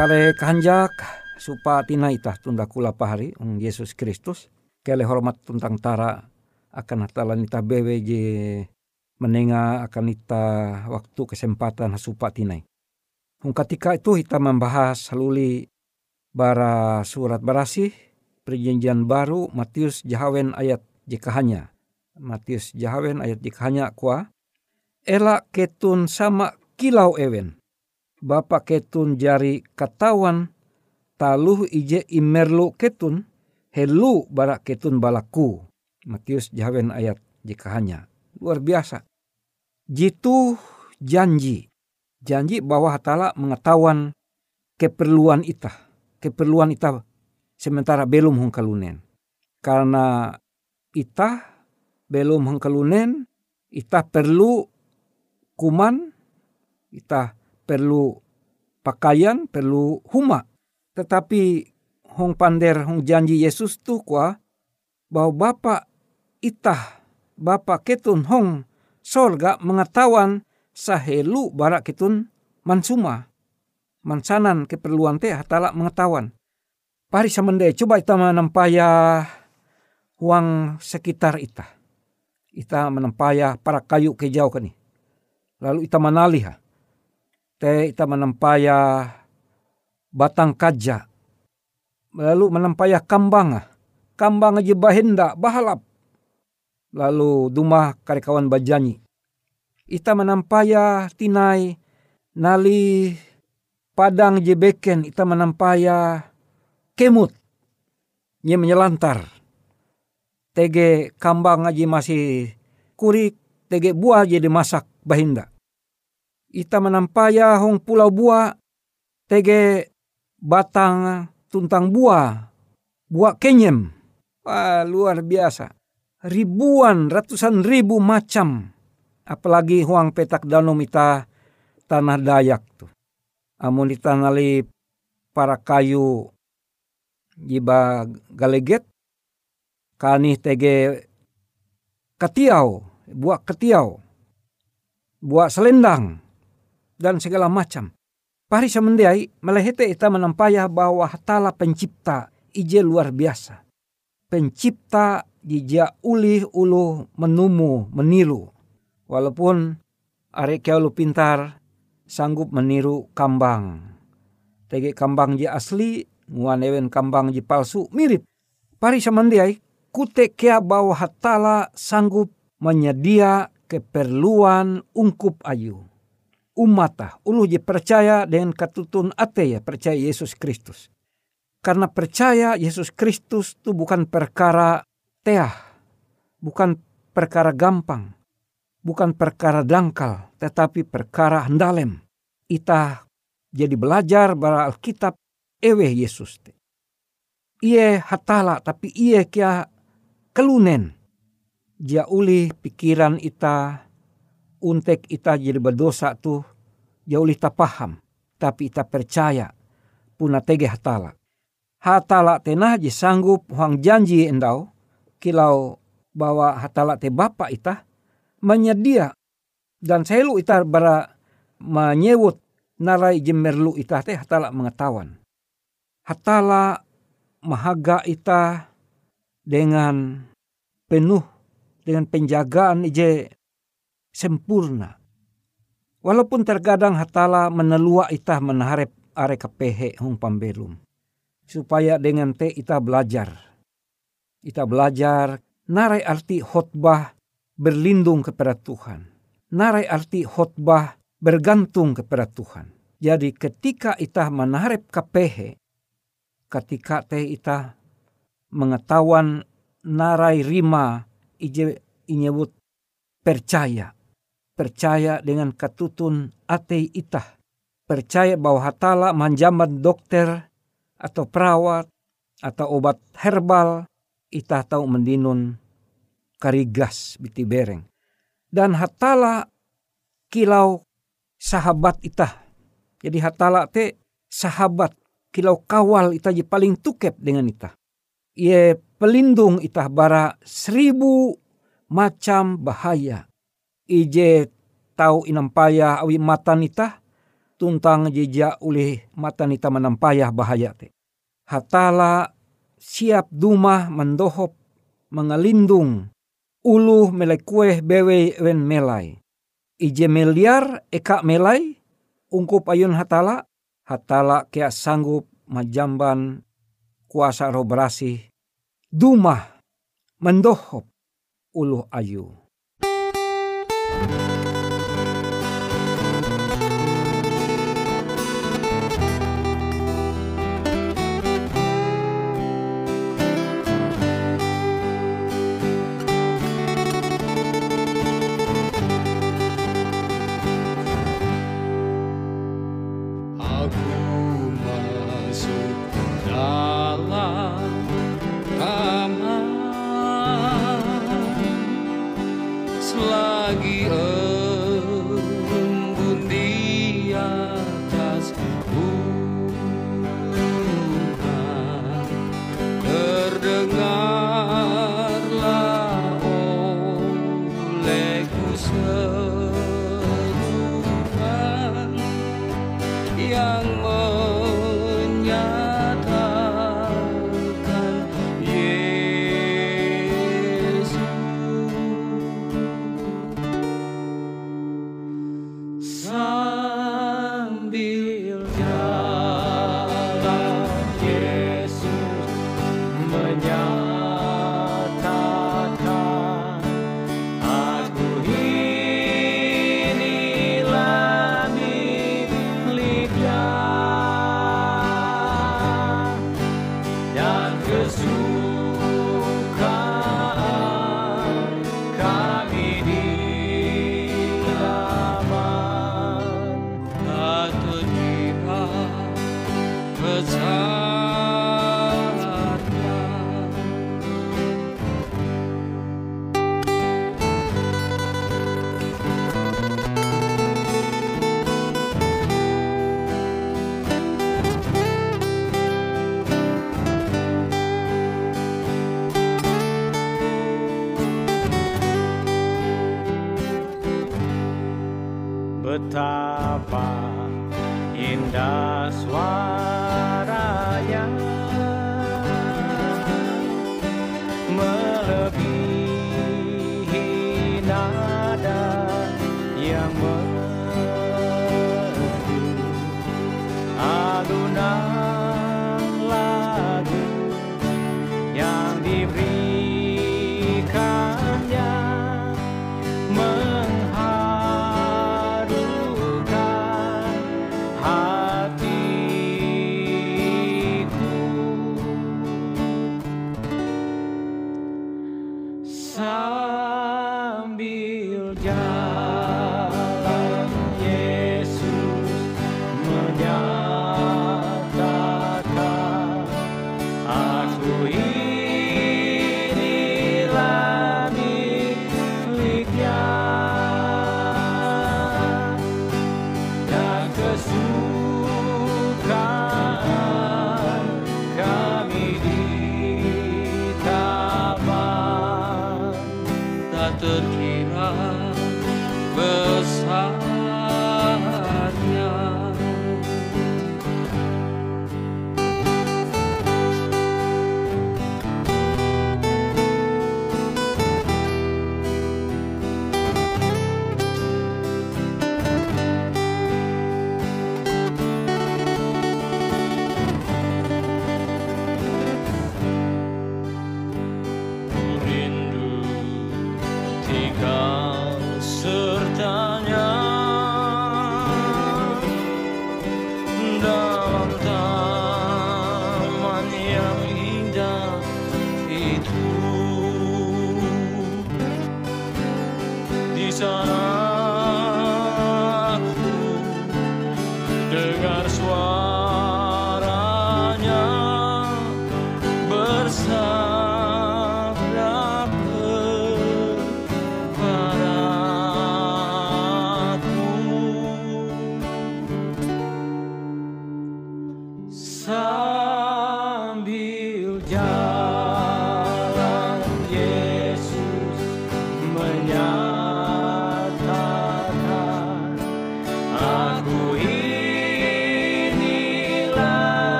Kale kanjak supa tina itah tunda kula pahari um Yesus Kristus kele hormat tentang tara akan hatalan ita bewe je menenga akan ita waktu kesempatan supa tinai. Um ketika itu kita membahas haluli bara surat barasih perjanjian baru Matius Jahawen ayat jikahanya. Matius Jahawen ayat jikahanya kuah Ela ketun sama kilau ewen. Bapa ketun jari katawan taluh ije imerlu ketun helu barak ketun balaku. Matius jawen ayat jika hanya. Luar biasa. Jitu janji. Janji bahwa hatala mengetahuan keperluan ita. Keperluan ita sementara belum hongkalunen. Karena ita belum hongkalunen, ita perlu kuman, kita perlu pakaian, perlu huma. Tetapi hong pander hong janji Yesus tu kwa bahwa Bapa itah, Bapa ketun hong sorga mengetahuan sahelu barak ketun mansuma. Mansanan keperluan teh hatala mengetahuan. Pari samende coba kita menampaya uang sekitar ita. Ita menampaya para kayu kejauh kani lalu ita manaliha. Te ita menampaya batang kaja. Lalu menampaya kambanga. Kambang aja bahinda bahalap. Lalu dumah karikawan bajanyi. Ita menampaya tinai nali padang jebeken ita menampaya kemut. Nye menyelantar. Tege kambang aja masih kurik, tege buah jadi masak bahinda ita menampaya hong pulau buah tege batang tuntang buah buah kenyem. Wah, luar biasa. Ribuan ratusan ribu macam. Apalagi huang petak danau ita tanah dayak tuh amun ditanali para kayu jiba galeget kani tege ketiau buah ketiau buah selendang dan segala macam. Pari semendiai melehete ita menampaya bahwa hatala pencipta ije luar biasa. Pencipta jija ulih ulu menumu meniru. Walaupun are lu pintar sanggup meniru kambang. Tege kambang ji asli, nguanewen kambang ji palsu, mirip. Pari semendiai kute kea bahwa hatala sanggup menyedia keperluan ungkup ayu umata ulu je percaya dengan katutun ate ya percaya Yesus Kristus. Karena percaya Yesus Kristus itu bukan perkara teah, bukan perkara gampang, bukan perkara dangkal, tetapi perkara hendalem. Ita jadi belajar bara Alkitab ewe Yesus. Iye hatala tapi iye kia kelunen. Dia uli pikiran ita, untek ita jadi berdosa tuh jauh tak paham. Tapi ita percaya puna tege hatala. Hatala tenah je sanggup huang janji endau kilau bahwa hatala te bapa ita menyedia dan selalu ita bara menyewut narai jemerlu ita te hatala mengetahuan. Hatala mahaga ita dengan penuh dengan penjagaan ije sempurna. Walaupun terkadang hatala menelua itah menaharep are kepehe hong pambelum. Supaya dengan te ita belajar. Ita belajar narai arti khotbah berlindung kepada Tuhan. Narai arti khotbah bergantung kepada Tuhan. Jadi ketika ita menaharep kepehe, ketika te ita mengetahuan narai rima ije inyebut percaya percaya dengan katutun ate itah. Percaya bahwa hatala manjaman dokter atau perawat atau obat herbal itah tahu mendinun karigas biti bereng. Dan hatala kilau sahabat itah. Jadi hatala te sahabat kilau kawal itah je paling tukep dengan itah. Ia pelindung itah bara seribu macam bahaya ije tau inampaya awi mata nita tuntang jejak ulih mata nita menampayah bahaya te. Hatala siap dumah mendohop mengalindung ulu melekueh bewe wen melai. Ije meliar eka melai ungkup ayun hatala hatala kia sanggup majamban kuasa roh berasih dumah mendohop ulu ayu.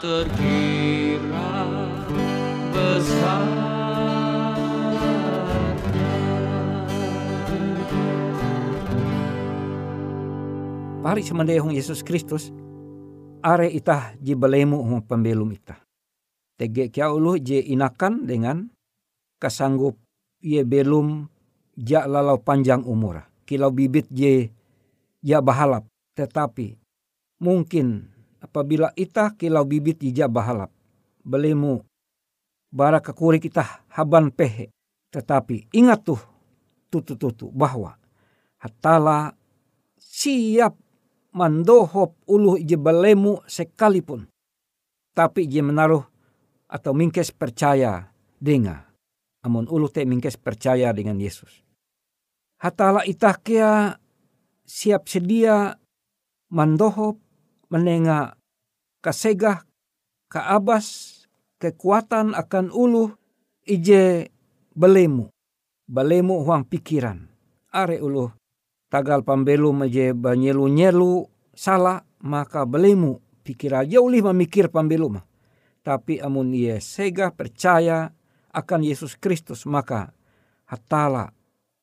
Terkira besar Pari semandehong Yesus Kristus, are itah ji belemu hong pembelum itah. Tege kia ulu je inakan dengan kasanggup ye belum ja lalau panjang umur. Kilau bibit je ja bahalap. Tetapi mungkin apabila itah kilau bibit ja bahalap. Belemu bara kekuri kita haban pehe. Tetapi ingat tuh tutu-tutu bahwa hatala siap mandohop ulu je belemu sekalipun. Tapi je menaruh atau mingkes percaya dengan amun ulu te mingkes percaya dengan Yesus. Hatala itah kia siap sedia mandohop menenga kasegah kaabas kekuatan akan ulu ije belemu. Belemu huang pikiran. Are ulu tagal pambelum aje banyelu-nyelu salah maka belemu pikir aja ulih memikir pambelum. Tapi amun ia sega percaya akan Yesus Kristus maka hatala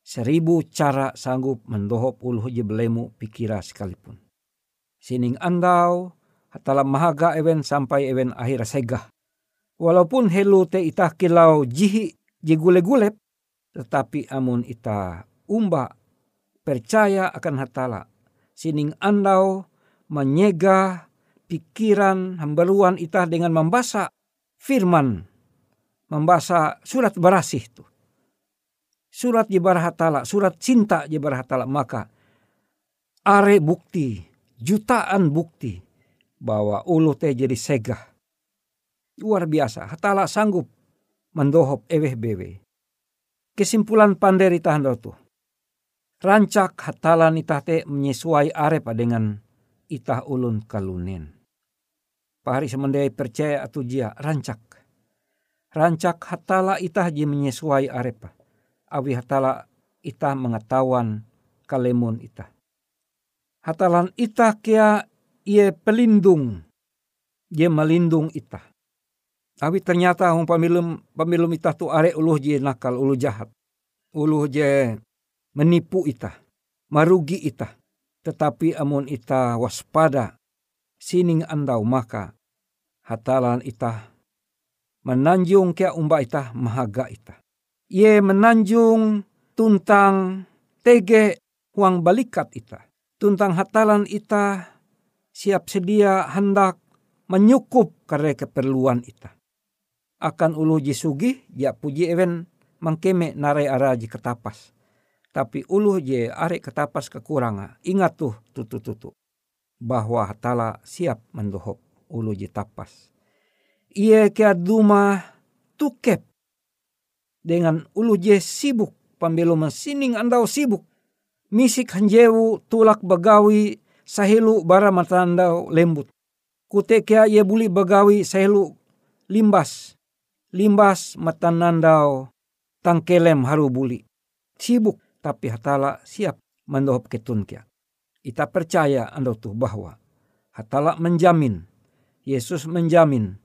seribu cara sanggup mendohop uluh je belemu pikira sekalipun. Sining andau hatala mahaga ewen sampai ewen akhir segah. Walaupun helu te itah kilau jihi jigule-gulep tetapi amun ita umba percaya akan hatala. Sining andau menyegah pikiran hambaluan itah dengan membaca firman. Membaca surat berasih itu. Surat jebarah hatala, surat cinta jebarah hatala. Maka are bukti, jutaan bukti bahwa ulu teh jadi segah. Luar biasa, hatala sanggup mendohop eweh bewe kesimpulan panderi tahan tuh. Rancak hatalan itah te menyesuai arepa dengan itah ulun kalunen. Pahari semendai percaya atau jia rancak. Rancak hatala itah ji menyesuai arepa. Awi hatala itah mengetahuan kalemun itah. Hatalan itah kia ia pelindung. Dia melindung itah. Tapi ternyata hong pamilum pamilum itah tu are uluh je nakal uluh jahat. Uluh je menipu itah, marugi itah. Tetapi amun itah waspada sining andau maka hatalan itah menanjung kia umba itah mahaga itah. Ye menanjung tuntang tege huang balikat itah. Tuntang hatalan itah siap sedia hendak menyukup kare keperluan itah akan ulu jisugi ya puji even mangkeme narai araji ketapas. Tapi ulu je are ketapas kekuranga. Ingat tuh tutu tutu. Bahwa hatala siap mendohop ulu je tapas. Ia kia duma tukep. Dengan ulu je sibuk. Pambelu mesining andau sibuk. Misik hanjewu tulak bagawi sahilu bara matandau lembut. Kutekia ia buli bagawi sahilu limbas limbas matanandau tangkelem haru buli. Sibuk tapi hatala siap mendohop ketun kia. Ita percaya anda tuh bahwa hatala menjamin, Yesus menjamin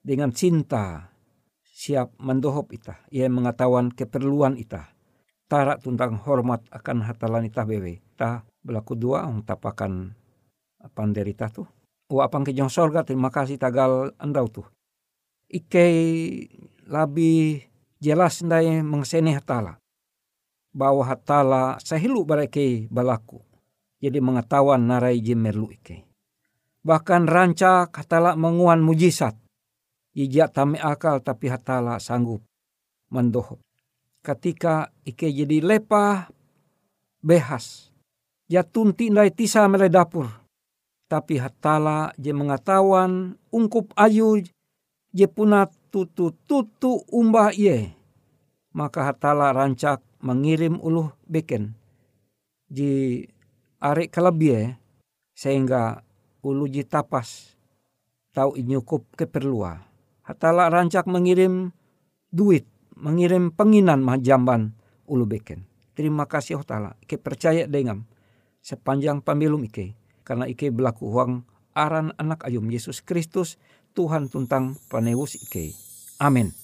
dengan cinta siap mendohop ita. Ia mengetahuan keperluan ita. Tara tuntang hormat akan hatalan ita bewe. Ta berlaku dua ang tapakan panderita tuh. Wa apang kejong sorga terima kasih tagal andau tuh ike labi jelas ndai mengsene hatala. Bahwa hatala sahilu barake balaku. Jadi mengetahuan narai jemerlu ike. Bahkan ranca hatala menguan mujizat. Ijak tame akal tapi hatala sanggup mendohop. Ketika ike jadi lepah behas. Jatunti ndai tisa mele dapur. Tapi hatala je mengetahuan ungkup ayu je puna tutu tutu umbah ye. maka hatala rancak mengirim uluh beken di are kalabie sehingga ulu ji tapas tau inyukup keperluan. Hatala rancak mengirim duit, mengirim penginan majamban ulu beken. Terima kasih hatala, ike percaya dengan sepanjang pemilu ike. Karena ike berlaku uang aran anak ayum Yesus Kristus Tuhan tuntang panewus ike. Amin.